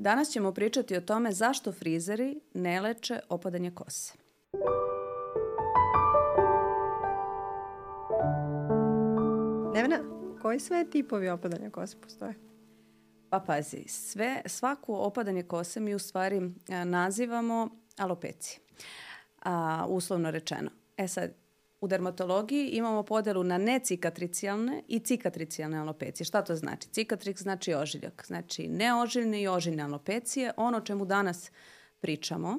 Danas ćemo pričati o tome zašto frizeri ne leče opadanje kose. Nevena, koji sve tipovi opadanja kose postoje? Pa pazi, sve, svako opadanje kose mi u stvari nazivamo alopecije, a, uslovno rečeno. E sad, u dermatologiji imamo podelu na necikatricijalne i cikatricijalne alopecije. Šta to znači? Cikatrik znači ožiljak. Znači neožiljne i ožiljne alopecije. Ono o čemu danas pričamo,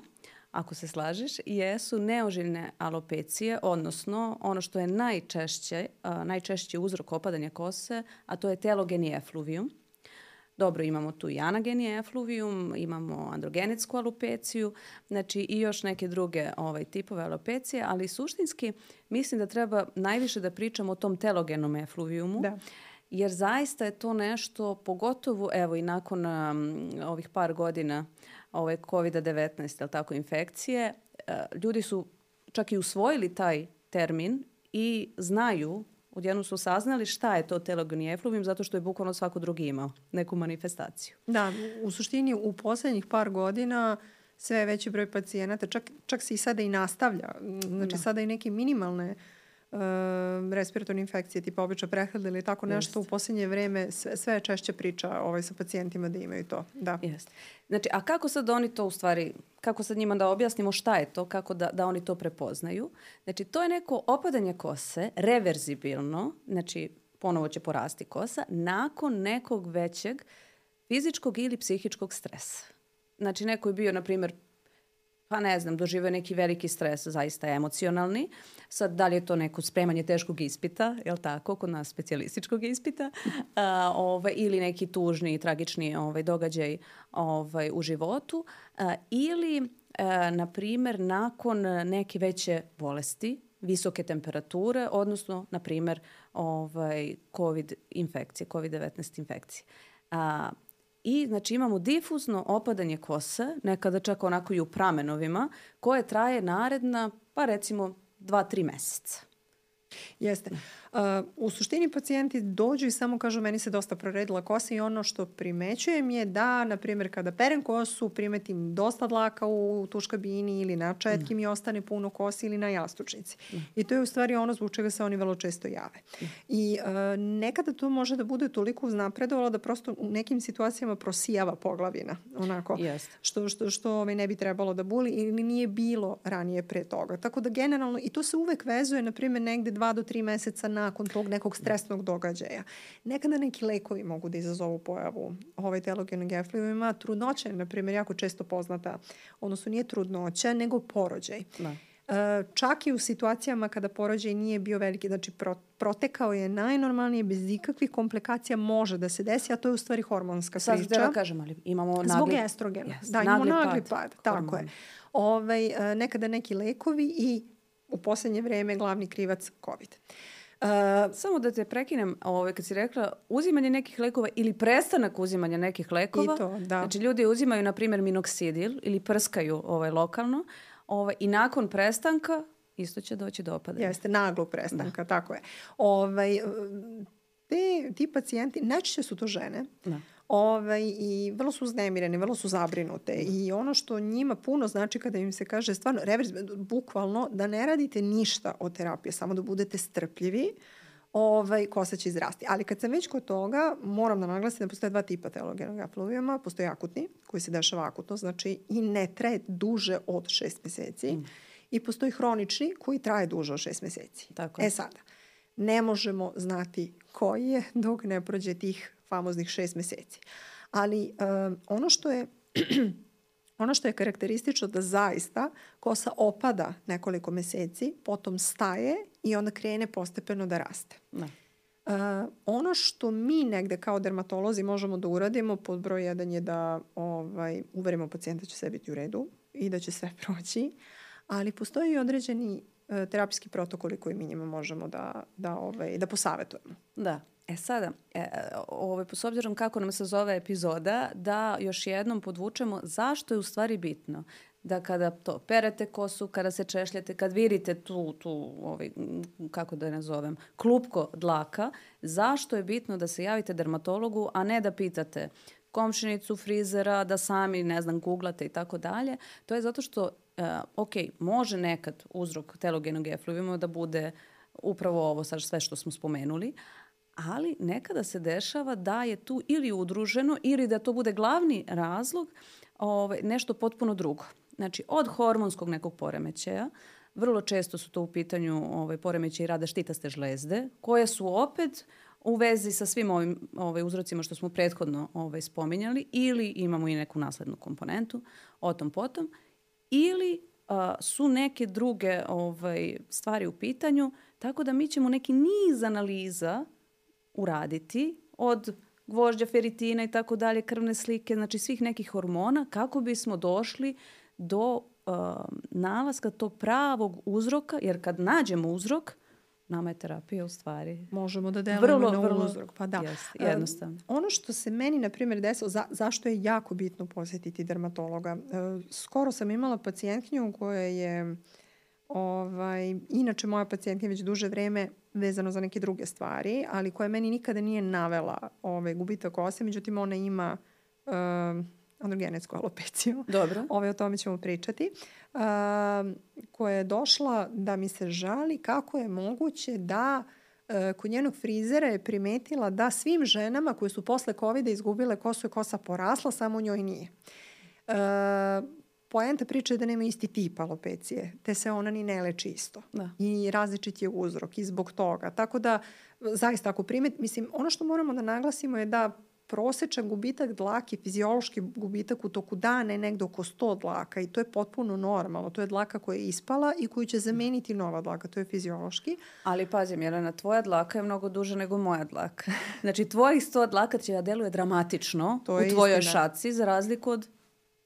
ako se slažeš, jesu neožiljne alopecije, odnosno ono što je najčešće, najčešći uzrok opadanja kose, a to je telogeni efluvijum. Dobro, imamo tu i anageni efluvijum, imamo androgenetsku alopeciju, znači i još neke druge ovaj, tipove alopecije, ali suštinski mislim da treba najviše da pričamo o tom telogenom efluvijumu. Da. Jer zaista je to nešto, pogotovo evo i nakon um, ovih par godina ove COVID-19, tako, infekcije, uh, ljudi su čak i usvojili taj termin i znaju odjednom su saznali šta je to telogeni efluvijum zato što je bukvalno svako drugi imao neku manifestaciju. Da, u suštini u poslednjih par godina sve veći broj pacijenata, čak, čak se i sada i nastavlja. Znači da. sada i neke minimalne uh, respiratorne infekcije tipa običa prehlada ili tako nešto Jest. u poslednje vreme sve, sve češće priča ovaj, sa pacijentima da imaju to. Da. Jest. Znači, a kako sad oni to u stvari kako sad njima da objasnimo šta je to, kako da, da oni to prepoznaju. Znači, to je neko opadanje kose, reverzibilno, znači ponovo će porasti kosa, nakon nekog većeg fizičkog ili psihičkog stresa. Znači, neko je bio, na primjer, pa ne znam, doživio neki veliki stres, zaista emocionalni. Sad, da li je to neko spremanje teškog ispita, je li tako, kod nas specijalističkog ispita, a, ovaj, ili neki tužni, tragični ovaj, događaj ovaj, u životu, a, ili, a, na primer, nakon neke veće bolesti, visoke temperature, odnosno, na primer, ovaj, COVID infekcije, COVID-19 infekcije. A, I znači imamo difuzno opadanje kose, nekada čak onako i u pramenovima, koje traje naredna, pa recimo, dva, tri meseca. Jeste. U suštini pacijenti dođu i samo kažu meni se dosta proredila kosa i ono što primećujem je da, na primjer, kada perem kosu, primetim dosta dlaka u tuš kabini ili na četki mm. mi ostane puno kosi ili na jastučnici. Mm. I to je u stvari ono zbog čega se oni vrlo često jave. Mm. I uh, nekada to može da bude toliko uznapredovalo da prosto u nekim situacijama prosijava poglavina. Onako. Yes. Što, što, što ovaj, ne bi trebalo da boli ili nije bilo ranije pre toga. Tako da generalno, i to se uvek vezuje, na primjer, negde dva do tri meseca nakon tog nekog stresnog događaja. Nekada neki lekovi mogu da izazovu pojavu ovaj telogenog efluvima. Trudnoća je, na primjer, jako često poznata, odnosno nije trudnoća, nego porođaj. Da. E, čak i u situacijama kada porođaj nije bio veliki, znači pro, protekao je najnormalnije, bez ikakvih komplikacija može da se desi, a to je u stvari hormonska Sad priča. Sad da kažem, ali imamo nagli... Zbog estrogena. Yes, da, imamo nagli, nagli pad. pad tako je. Ovaj, e, nekada neki lekovi i u poslednje vreme glavni krivac COVID. Uh, Samo da te prekinem, ovaj, kad si rekla uzimanje nekih lekova ili prestanak uzimanja nekih lekova. I to, da. Znači ljudi uzimaju, na primjer, minoksidil ili prskaju ovaj, lokalno ovaj, i nakon prestanka isto će doći do opadanja. Jeste, naglog prestanka, da. tako je. Ovaj, te, ti pacijenti, najčešće su to žene, da ovaj, i vrlo su uznemirene, vrlo su zabrinute i ono što njima puno znači kada im se kaže stvarno, revers, bukvalno da ne radite ništa od terapije, samo da budete strpljivi, ovaj, kosa će izrasti. Ali kad sam već kod toga, moram da naglasim da postoje dva tipa teologenog afluvijuma. Postoji akutni, koji se dešava akutno, znači i ne traje duže od šest meseci. Mm. I postoji hronični, koji traje duže od šest meseci. Tako je. E sada, ne možemo znati koji je dok ne prođe tih famoznih šest meseci. Ali um, ono što je Ono što je karakteristično da zaista kosa opada nekoliko meseci, potom staje i onda krene postepeno da raste. Da. Uh, ono što mi negde kao dermatolozi možemo da uradimo pod broj jedan je da ovaj, uverimo pacijenta da će sve biti u redu i da će sve proći, ali postoji i određeni terapijski protokoli koji mi njima možemo da, da, ovaj, da posavetujemo. Da. E sada, e, ovaj, s obzirom kako nam se zove epizoda, da još jednom podvučemo zašto je u stvari bitno da kada to perete kosu, kada se češljate, kad vidite tu, tu ovaj, kako da je nazovem, klupko dlaka, zašto je bitno da se javite dermatologu, a ne da pitate komšinicu, frizera, da sami, ne znam, googlate i tako dalje. To je zato što, uh, ok, može nekad uzrok telogenog efluvima da bude upravo ovo sad sve što smo spomenuli, ali nekada se dešava da je tu ili udruženo ili da to bude glavni razlog ovaj, nešto potpuno drugo. Znači, od hormonskog nekog poremećaja, vrlo često su to u pitanju ovaj, poremećaji rada štitaste žlezde, koje su opet u vezi sa svim ovim ovaj, uzrocima što smo prethodno ovaj, spominjali ili imamo i neku naslednu komponentu, o tom potom, ili a, su neke druge ovaj, stvari u pitanju, tako da mi ćemo neki niz analiza uraditi od gvožđa, feritina i tako dalje, krvne slike, znači svih nekih hormona, kako bismo došli do uh, nalaska tog pravog uzroka, jer kad nađemo uzrok, nama je terapija u stvari. Možemo da delujemo vrlo, na vrlo, uzrok. Pa da. Jest, jednostavno. Um, ono što se meni, na primjer, desilo, za, zašto je jako bitno posjetiti dermatologa. Uh, skoro sam imala pacijentkinju koja je Ovaj, inače, moja pacijentka već duže vreme vezano za neke druge stvari, ali koja meni nikada nije navela ovaj, gubitak kose, međutim ona ima uh, androgenetsku alopeciju. Dobro. Ove, ovaj, o tome ćemo pričati. Uh, koja je došla da mi se žali kako je moguće da uh, kod njenog frizera je primetila da svim ženama koje su posle COVID-a izgubile kosu i kosa porasla, samo njoj nije. Uh, poenta priče je da nema isti tip alopecije, te se ona ni ne leči isto. Da. I različit je uzrok i zbog toga. Tako da, zaista ako primet, mislim, ono što moramo da naglasimo je da prosečan gubitak dlake, fiziološki gubitak u toku dana je negde oko 100 dlaka i to je potpuno normalno. To je dlaka koja je ispala i koju će zameniti nova dlaka, to je fiziološki. Ali pazi, Jelena, tvoja dlaka je mnogo duža nego moja dlaka. Znači, tvojih 100 dlaka će da deluje dramatično to u tvojoj istina. šaci, za razliku od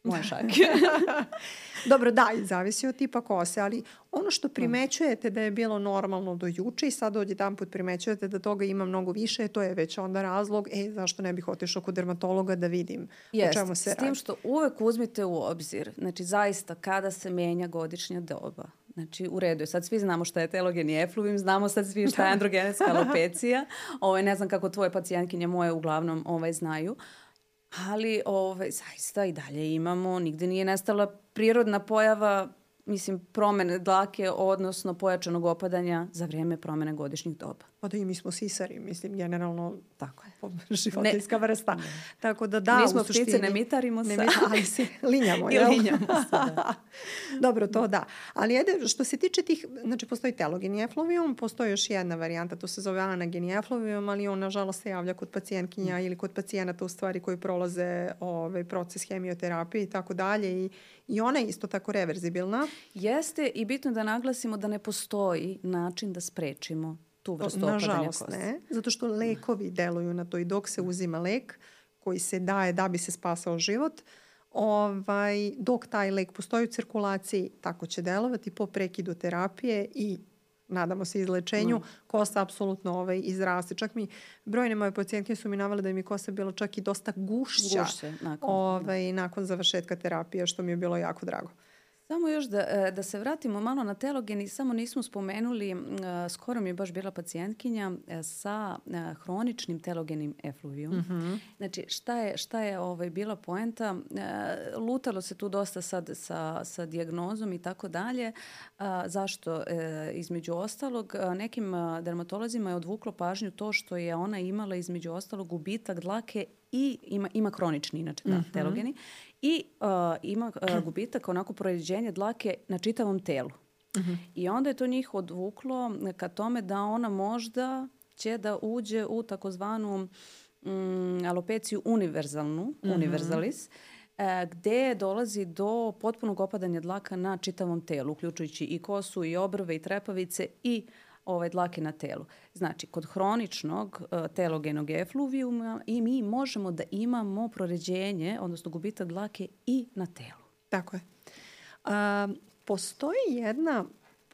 moje šake. Dobro, da, i zavisi od tipa kose, ali ono što primećujete da je bilo normalno do juče i sad jedan put primećujete da toga ima mnogo više, to je već onda razlog, e, zašto ne bih otišao kod dermatologa da vidim Jest, o čemu se radi. S tim što uvek uzmite u obzir, znači zaista kada se menja godišnja doba, Znači, u redu je. Sad svi znamo šta je telogeni efluvim, znamo sad svi šta je androgenetska alopecija. Ovo, ovaj, ne znam kako tvoje pacijentkinje moje uglavnom ovaj, znaju. Ali ovaj, zaista i dalje imamo, nigde nije nestala prirodna pojava mislim, promene dlake, odnosno pojačanog opadanja za vreme promene godišnjih doba. Pa da i mi smo sisari, mislim, generalno tako je. životinska vrsta. Ne. Tako da da, mi smo suštini, ptice, ne mitarimo se. Ne ali se linjamo, jel? Linjamo se, da. Dobro, to da. Ali ajde, što se tiče tih, znači postoji telogeni efluvium, postoji još jedna varijanta, to se zove anageni efluvium, ali on nažalost se javlja kod pacijentkinja mm. ili kod pacijenata u stvari koji prolaze ovaj, proces hemioterapije i tako dalje i, i ona je isto tako reverzibilna. Jeste i bitno da naglasimo da ne postoji način da sprečimo tu vrstu opadanja kosti. Nažalost ne, zato što lekovi deluju na to i dok se uzima lek koji se daje da bi se spasao život, ovaj, dok taj lek postoji u cirkulaciji, tako će delovati po prekidu terapije i nadamo se izlečenju, mm. kosa apsolutno ovaj, izraste. Čak mi, brojne moje pacijentke su mi navale da mi kosa bila čak i dosta gušća Gušće, nakon, ovaj, nakon završetka terapije, što mi je bilo jako drago. Samo još da, e, da se vratimo malo na telogeni, samo nismo spomenuli, e, skoro mi je baš bila pacijentkinja e, sa hroničnim telogenim efluvijom. Mm -hmm. Znači, šta je, šta je ovaj, bila poenta? Lutalo se tu dosta sad sa, sa diagnozom i tako dalje. Zašto? Između ostalog, nekim dermatolozima je odvuklo pažnju to što je ona imala između ostalog gubitak dlake i ima, ima hronični, inače, da, mm -hmm. telogeni, i uh, ima uh, gubitak onako proređenje dlake na čitavom telu. Mm -hmm. I onda je to njih odvuklo ka tome da ona možda će da uđe u takozvanu um, alopeciju univerzalnu, mm -hmm. univerzalis, e, gde dolazi do potpunog opadanja dlaka na čitavom telu, uključujući i kosu, i obrve, i trepavice, i ovaj, dlake na telu. Znači, kod hroničnog uh, telogenog efluvijuma i mi možemo da imamo proređenje, odnosno gubitak dlake i na telu. Tako je. A, postoji jedna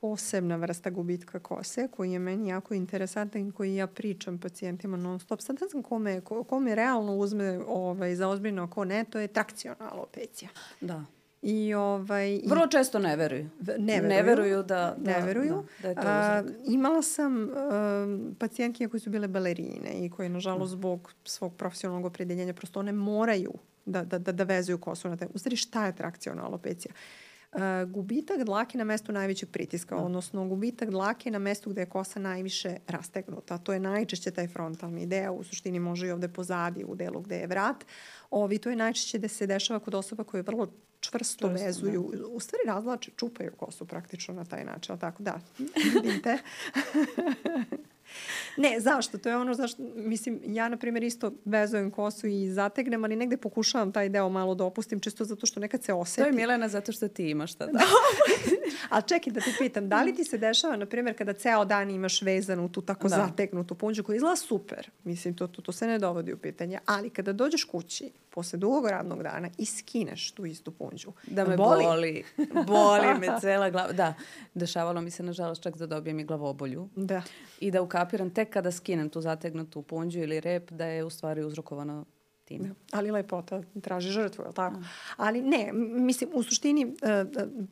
posebna vrsta gubitka kose koji je meni jako interesantan i koji ja pričam pacijentima non stop. Sad ne znam kome, kome realno uzme ovaj, za ozbiljno, ko ne, to je trakciona alopecija. Da. I, ovaj, i Vrlo često ne veruju. Ne veruju. Ne veruju da, da, ne veruju. Da, da je to A, imala sam um, pacijentke koje su bile balerine i koje, nažalost, zbog svog profesionalnog opredeljenja, prosto one moraju da, da, da, da vezuju kosu na te. U stvari, šta je trakciona alopecija? Uh, gubitak dlake na mestu najvećeg pritiska, Da. odnosno gubitak dlake na mestu gde je kosa najviše rastegnuta. To je najčešće taj frontalni deo, u suštini može i ovde pozadi u delu gde je vrat. Ovi, to je najčešće da se dešava kod osoba koje vrlo čvrsto, Čvrsto, vezuju, u stvari razlače, čupaju kosu praktično na taj način, ali tako da, vidim te. ne, zašto? To je ono zašto, mislim, ja na primjer isto vezujem kosu i zategnem, ali negde pokušavam taj deo malo da opustim, čisto zato što nekad se To oseti. je Milena zato što ti imaš tada. Ali čekaj da te pitam, da li ti se dešava, na primjer, kada ceo dan imaš vezanu tu tako Da. da. zategnutu punđu koja izgleda super, mislim, to, to, to se ne dovodi u pitanje, ali kada dođeš kući posle dugog radnog dana i skineš tu istu punđu, Da me boli. boli. Boli me cela glava. Da, dešavalo mi se nažalost čak da dobijem i glavobolju. Da. I da ukapiram tek kada skinem tu zategnutu punđu ili rep da je u stvari uzrokovano tim. Da. Ali lepota traži žrtvu, je li tako? Ali ne, mislim, u suštini, uh, uh,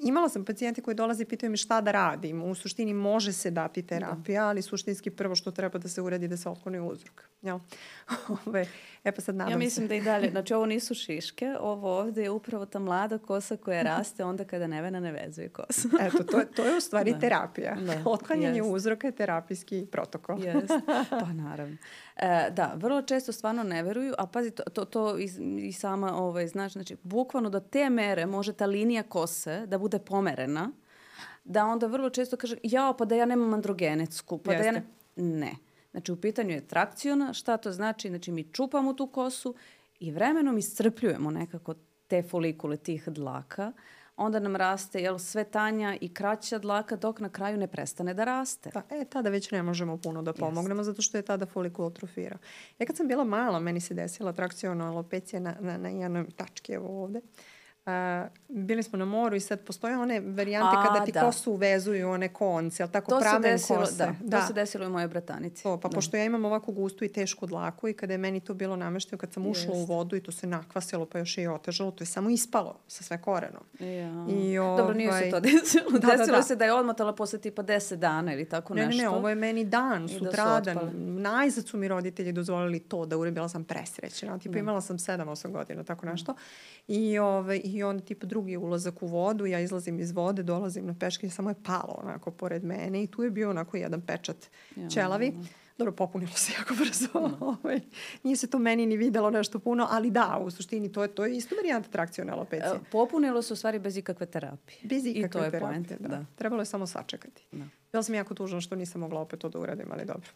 imala sam pacijente koji dolaze i pitaju mi šta da radim. U suštini može se dati terapija, ali suštinski prvo što treba da se uradi da se otkloni uzrok. Jel? Ove, e pa sad nadam Ja mislim se. da i dalje, znači ovo nisu šiške, ovo ovde je upravo ta mlada kosa koja raste onda kada Nevena ne vezuje kosu. Eto, to, je- to je u stvari Da. terapija. Da, Otklanjanje jest. uzroka je terapijski protokol. Jest. Pa naravno. E, da, vrlo često stvarno ne veruju, a pazi, to, to, to i, i sama ovaj, znaš, znači, bukvalno do te mere može ta linija kose da bude pomerena, da onda vrlo često kaže, jao, pa da ja nemam androgenetsku, pa da ja Jeste. ne... Ne. Znači, u pitanju je trakciona, šta to znači? Znači, mi čupamo tu kosu i vremenom iscrpljujemo nekako te folikule tih dlaka, onda nam raste jel, sve tanja i kraća dlaka dok na kraju ne prestane da raste. Da, e, tada već ne možemo puno da pomognemo zato što je tada folikul atrofirao. Ja kad sam bila mala, meni se desila trakciona alopecija na, na, na jednoj tački, evo ovde. A, bili smo na moru i sad postoje one varijante A, kada ti da. kosu uvezuju one konce, ali tako To pramen desilo, kose. da, to se desilo i mojoj bratanici. To, pa da. pošto ja imam ovako gustu i tešku dlaku i kada je meni to bilo namešteno, kad sam ušla u Jest. vodu i to se nakvasilo pa još je i otežalo, to je samo ispalo sa sve korenom. Ja. I, Dobro, nije se ovaj, to desilo. Da, da, desilo da. se da je odmotala posle tipa 10 dana ili tako Ne, nešto. ne, ne, ovo je meni dan, da su sutradan. otpale. Najzad su mi roditelji dozvolili to da uredim, bila sam presrećena. Da. Tipa imala sam 7-8 godina, tako nešto. I, ove, i onda tipa drugi ulazak u vodu, ja izlazim iz vode, dolazim na peške, samo je palo onako pored mene i tu je bio onako jedan pečat Ja, ćelavi. Dobro, popunilo se jako brzo. Ovaj, Nije se to meni ni videlo nešto puno, ali da, u suštini to je, to je isto varijanta trakcione alopecije. E, Popunilo se u stvari bez ikakve terapije. Bez ikakve I to je terapije, poenta, da. da. Trebalo je samo sačekati. Da. Bila sam jako tužna što nisam mogla opet to da uradim, ali dobro.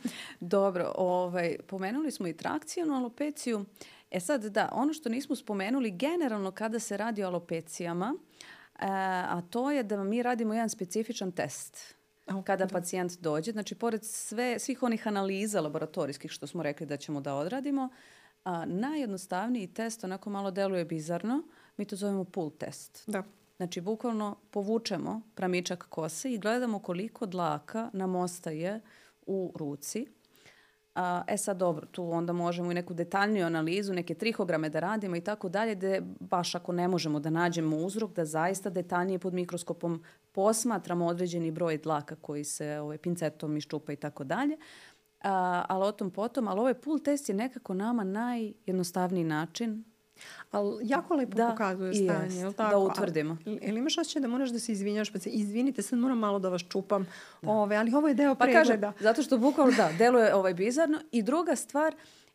Dobro, ovaj, pomenuli smo i trakcijonu alopeciju. E sad, da, ono što nismo spomenuli generalno kada se radi o alopecijama, e, a to je da mi radimo jedan specifičan test kada pacijent dođe. Znači, pored sve, svih onih analiza laboratorijskih što smo rekli da ćemo da odradimo, a, najjednostavniji test, onako malo deluje bizarno, mi to zovemo pull test. Da. Znači, bukvalno povučemo pramičak kose i gledamo koliko dlaka nam ostaje u ruci. A, e sad dobro, tu onda možemo i neku detaljniju analizu, neke trihograme da radimo i tako dalje, da baš ako ne možemo da nađemo uzrok, da zaista detaljnije pod mikroskopom posmatramo određeni broj dlaka koji se ovaj, pincetom iščupa i tako dalje. A, ali o tom potom, ali ovaj pull test je nekako nama najjednostavniji način Ali jako lepo Da, pokazuje stanje, jest, je li da tako? utvrdimo. A, Jel imaš osjećaj da moraš da se izvinjaš, pa se izvinite, sad moram malo da vas čupam, ove, ali ovo je deo Pa pregleda. kažem, zato što bukvalno da, deluje ovaj bizarno. I druga stvar,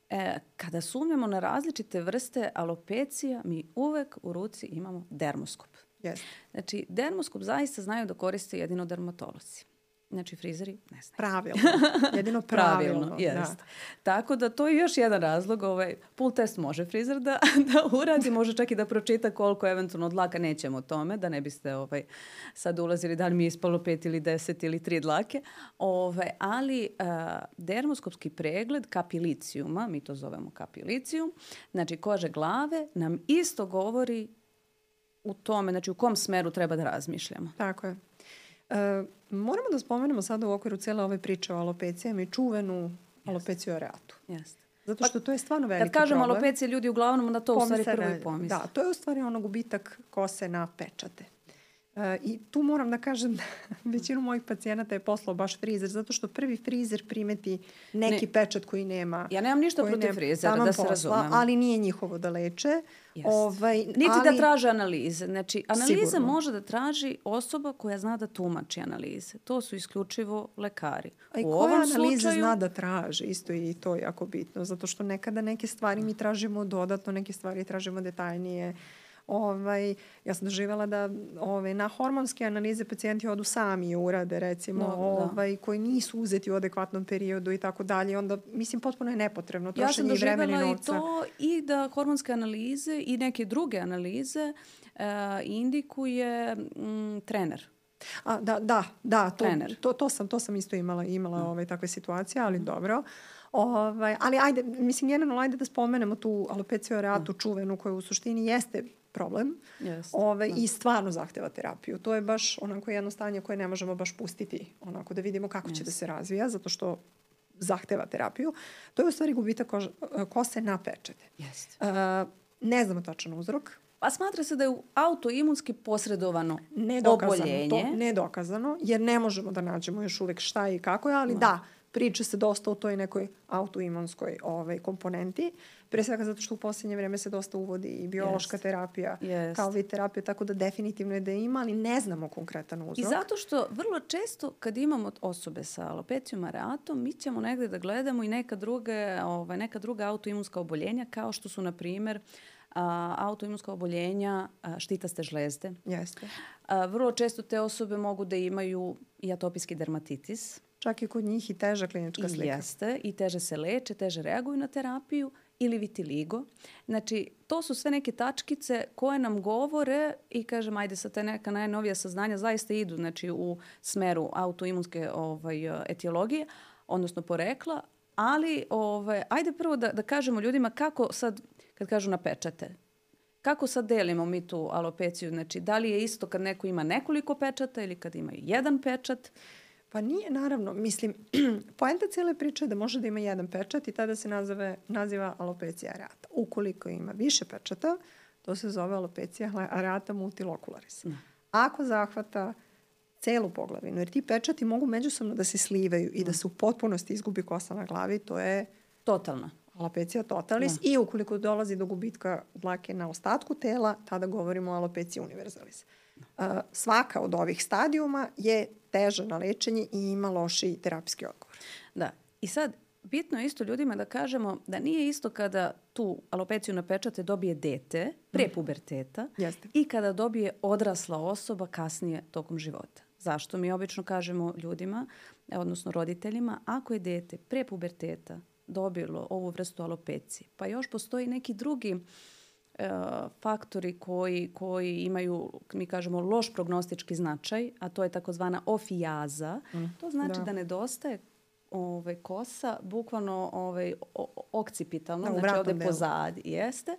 e, kada sumnjamo na različite vrste alopecija, mi uvek u ruci imamo dermoskop. Jeste. Znači, dermoskop zaista znaju da koriste jedino dermatolozi. Znači, frizeri ne znaju. Pravilno. Jedino pravilno. Pravilno, jest. Da. Tako da to je još jedan razlog. Ovaj, pull test može frizer da, da uradi, može čak i da pročita koliko eventualno dlaka nećemo tome, da ne biste ovaj, sad ulazili da li mi je ispalo pet ili deset ili tri dlake. Ovaj, ali a, dermoskopski pregled kapilicijuma, mi to zovemo kapilicijum, znači kože glave, nam isto govori u tome, znači u kom smeru treba da razmišljamo. Tako je. E, moramo da spomenemo sada u okviru cele ove priče o alopecijama i čuvenu alopeciju areatu. Jeste. Zato što to je stvarno veliki Kad kažemo problem. alopecija, ljudi uglavnom na to u stvari prvo i pomisle. Da, to je u stvari ono gubitak kose na pečate. E, I tu moram da kažem da većinu mojih pacijenata je poslao baš frizer, zato što prvi frizer primeti neki Ne. pečat koji nema. Ja nemam ništa protiv nema- frizera, da se posla, razumemo. Ali nije njihovo da leče. Ovaj, Niti ali, da traže analize. Znači, analize Sigurno. može da traži osoba koja zna da tumači analize. To su isključivo lekari. A i U koja ovom analize slučaju, zna da traži, isto i to je jako bitno, zato što nekada neke stvari mi tražimo dodatno, neke stvari tražimo detaljnije. Ovaj, ja sam doživjela da ovaj, na hormonske analize pacijenti odu sami i urade, recimo, No, da. ovaj, koji nisu uzeti u adekvatnom periodu i tako dalje. Onda, mislim, potpuno je nepotrebno Ja sam trošenje i vremena i doživjela i novca. to i da hormonske analize i neke druge analize e, indikuje mm, trener. A, da, da, da, to, Trener. to, to, sam, to sam isto imala, imala ovaj, takve situacije, ali dobro. Ovaj, ali ajde, mislim, generalno ajde da spomenemo tu alopeciju areatu čuvenu koja u suštini jeste problem Jeste, ovaj, i stvarno zahteva terapiju. To je baš onako jedno stanje koje ne možemo baš pustiti onako da vidimo kako će da se razvija, zato što zahteva terapiju. To je u stvari gubitak kož, kose na pečete. Jeste. Uh, ne znamo tačan uzrok, Pa smatra se da je autoimunski posredovano nedokazano oboljenje. to, nedokazano, jer ne možemo da nađemo još uvek šta i kako je, ali da, priča se dosta o toj nekoj autoimunskoj ovaj, komponenti, pre svega zato što u posljednje vreme se dosta uvodi i biološka Jest. terapija Jest. kao vid terapije, tako da definitivno je da ima, ali ne znamo konkretan uzrok. I zato što vrlo često kad imamo osobe sa alopecijom areatom, mi ćemo negde da gledamo i neka, druge, ovaj, neka druga autoimunska oboljenja kao što su, na primer, a, autoimunska oboljenja a, štitaste žlezde. Jeste. A, vrlo često te osobe mogu da imaju i atopijski dermatitis. Čak i kod njih i teža klinička I slika. jeste, i teže se leče, teže reaguju na terapiju ili vitiligo. Znači, to su sve neke tačkice koje nam govore i kažem, ajde sa te neka najnovija saznanja zaista idu znači, u smeru autoimunske ovaj, etiologije, odnosno porekla, ali ovaj, ajde prvo da, da kažemo ljudima kako sad, kad kažu na pečate, kako sad delimo mi tu alopeciju? Znači, da li je isto kad neko ima nekoliko pečata ili kad ima jedan pečat? Pa nije, naravno. Mislim, poenta cijele priče je da može da ima jedan pečat i tada se nazove, naziva alopecija areata. Ukoliko ima više pečata, to se zove alopecija areata multilocularis. Ako zahvata celu poglavinu, jer ti pečati mogu međusobno da se slivaju i da se u potpunosti izgubi kosa na glavi, to je Totalno. alopecija totalis i ukoliko dolazi do gubitka dlake na ostatku tela, tada govorimo o alopeciji univerzalis. Uh, svaka od ovih stadijuma je teža na lečenje i ima lošiji terapijski odgovor. Da. I sad, bitno je isto ljudima da kažemo da nije isto kada tu alopeciju na pečate dobije dete pre puberteta Jeste. i kada dobije odrasla osoba kasnije tokom života. Zašto? Mi obično kažemo ljudima, e, odnosno roditeljima, ako je dete pre puberteta dobilo ovu vrstu alopecije, pa još postoji neki drugi e, faktori koji, koji imaju, mi kažemo, loš prognostički značaj, a to je takozvana ofijaza. To znači da. da, nedostaje ovaj, kosa, bukvalno ovaj, o- o- okcipitalno, Da, znači ovde delu. pozadi jeste.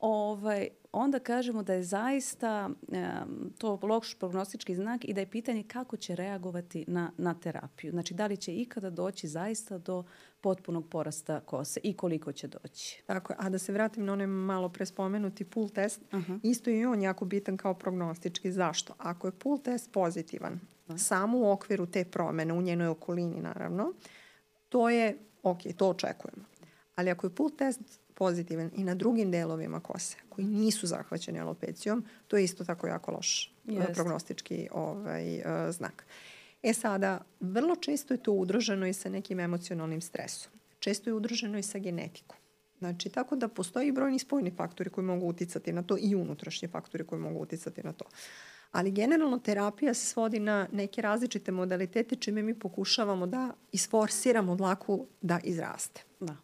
Ovaj, onda kažemo da je zaista em, to loš prognostički znak i da je pitanje kako će reagovati na, na terapiju. Znači, da li će ikada doći zaista do potpunog porasta kose i koliko će doći. Tako je. A da se vratim na onaj malo pre spomenuti pull test, isto je i on jako bitan kao prognostički. Zašto? Ako je pull test pozitivan, samo u okviru te promene, u njenoj okolini naravno, to je, ok, to očekujemo. Ali ako je pull test pozitivan i na drugim delovima kose, koji nisu zahvaćeni alopecijom, to je isto tako jako loš e, Jeste. prognostički ovaj, e, znak. E sada, vrlo često je to udruženo i sa nekim emocionalnim stresom. Često je udruženo i sa genetikom. Znači, tako da postoji brojni spojni faktori koji mogu uticati na to i unutrašnji faktori koji mogu uticati na to. Ali generalno terapija se svodi na neke različite modalitete čime mi pokušavamo da isforsiramo dlaku da izraste. Da.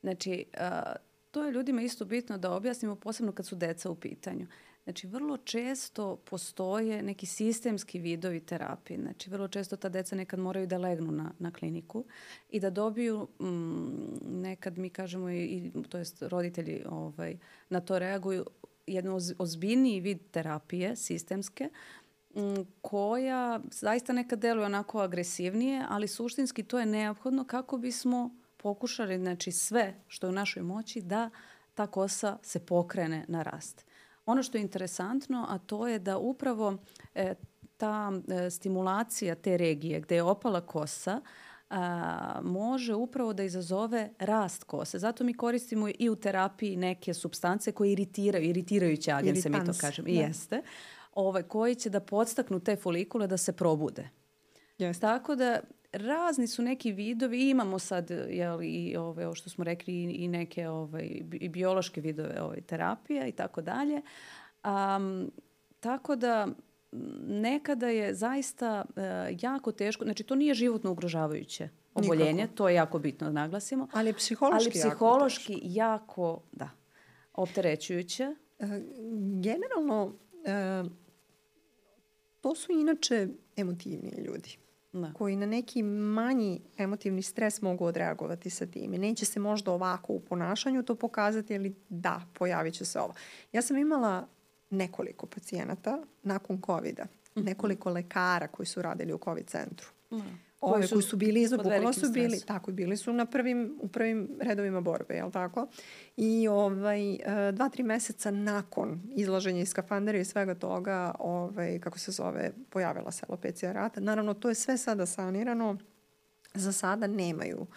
Znači, a, to je ljudima isto bitno da objasnimo, posebno kad su deca u pitanju. Znači, vrlo često postoje neki sistemski vidovi terapije. Znači, vrlo često ta deca nekad moraju da legnu na, na kliniku i da dobiju, mm, nekad mi kažemo, i, i, to jest roditelji ovaj, na to reaguju, jednu oz, ozbiljniji vid terapije, sistemske, mm, koja zaista nekad deluje onako agresivnije, ali suštinski to je neophodno kako bismo pokušali znači, sve što je u našoj moći da ta kosa se pokrene na rast. Ono što je interesantno, a to je da upravo e, ta e, stimulacija te regije gde je opala kosa a, može upravo da izazove rast kose. Zato mi koristimo i u terapiji neke substance koje iritiraju, iritirajuće agense, mi to kažem. Da. Jeste. Ovaj, koji će da podstaknu te folikule da se probude. Jeste. Tako da razni su neki vidovi, imamo sad jel, i ove, ovo što smo rekli i, i neke ovaj, i biološke vidove ovaj, terapija i tako dalje. Um, tako da nekada je zaista uh, jako teško, znači to nije životno ugrožavajuće oboljenje, Nikako. to je jako bitno da naglasimo. Ali je psihološki, ali psihološki jako, jako da, opterećujuće. Uh, generalno, uh, to su inače emotivni ljudi. Da. koji na neki manji emotivni stres mogu odreagovati sa tim. I neće se možda ovako u ponašanju to pokazati, ali da, pojavit će se ovo. Ja sam imala nekoliko pacijenata nakon COVID-a, mhm. nekoliko lekara koji su radili u COVID centru. Da. Ove koji su bili iza, bukvalno su bili, stresu. tako, bili su na prvim, u prvim redovima borbe, jel tako? I ovaj, e, dva, tri meseca nakon izlaženja iz skafandera i svega toga, ovaj, kako se zove, pojavila se alopecija rata. Naravno, to je sve sada sanirano, za sada nemaju uh,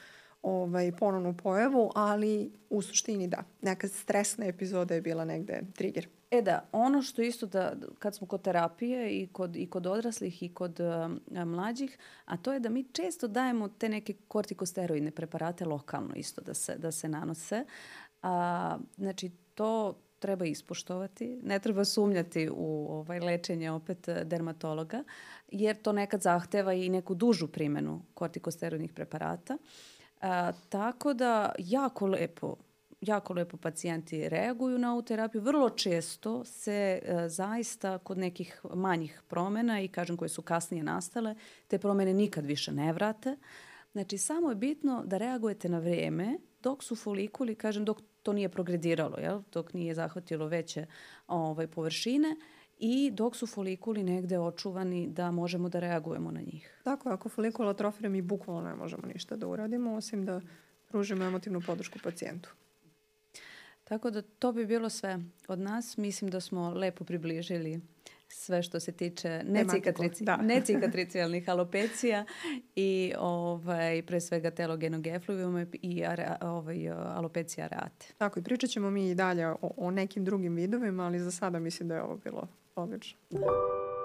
ovaj, ponovnu pojavu, ali u suštini da. Neka stresna epizoda je bila negde trigger. E da, ono što isto da, kad smo kod terapije i kod, i kod odraslih i kod um, mlađih, a to je da mi često dajemo te neke kortikosteroidne preparate lokalno isto da se, da se nanose. A, znači, to treba ispoštovati, ne treba sumnjati u ovaj lečenje opet dermatologa, jer to nekad zahteva i neku dužu primenu kortikosteroidnih preparata. Uh, A, tako da jako lepo jako lepo pacijenti reaguju na ovu terapiju. Vrlo često se e, zaista kod nekih manjih promena i kažem koje su kasnije nastale, te promene nikad više ne vrate. Znači samo je bitno da reagujete na vreme dok su folikuli, kažem dok to nije progrediralo, jel? dok nije zahvatilo veće ovaj, površine i dok su folikuli negde očuvani da možemo da reagujemo na njih. Tako, ako folikul atrofira mi bukvalno ne možemo ništa da uradimo, osim da pružimo emotivnu podršku pacijentu. Tako da to bi bilo sve od nas. Mislim da smo lepo približili sve što se tiče necikatrici, da. necikatricijalnih alopecija i ovaj, pre svega telogenog efluviuma i ara, ovaj, alopecija areate. Tako i pričat ćemo mi i dalje o, o nekim drugim vidovima, ali za sada mislim da je ovo bilo odlično. Da.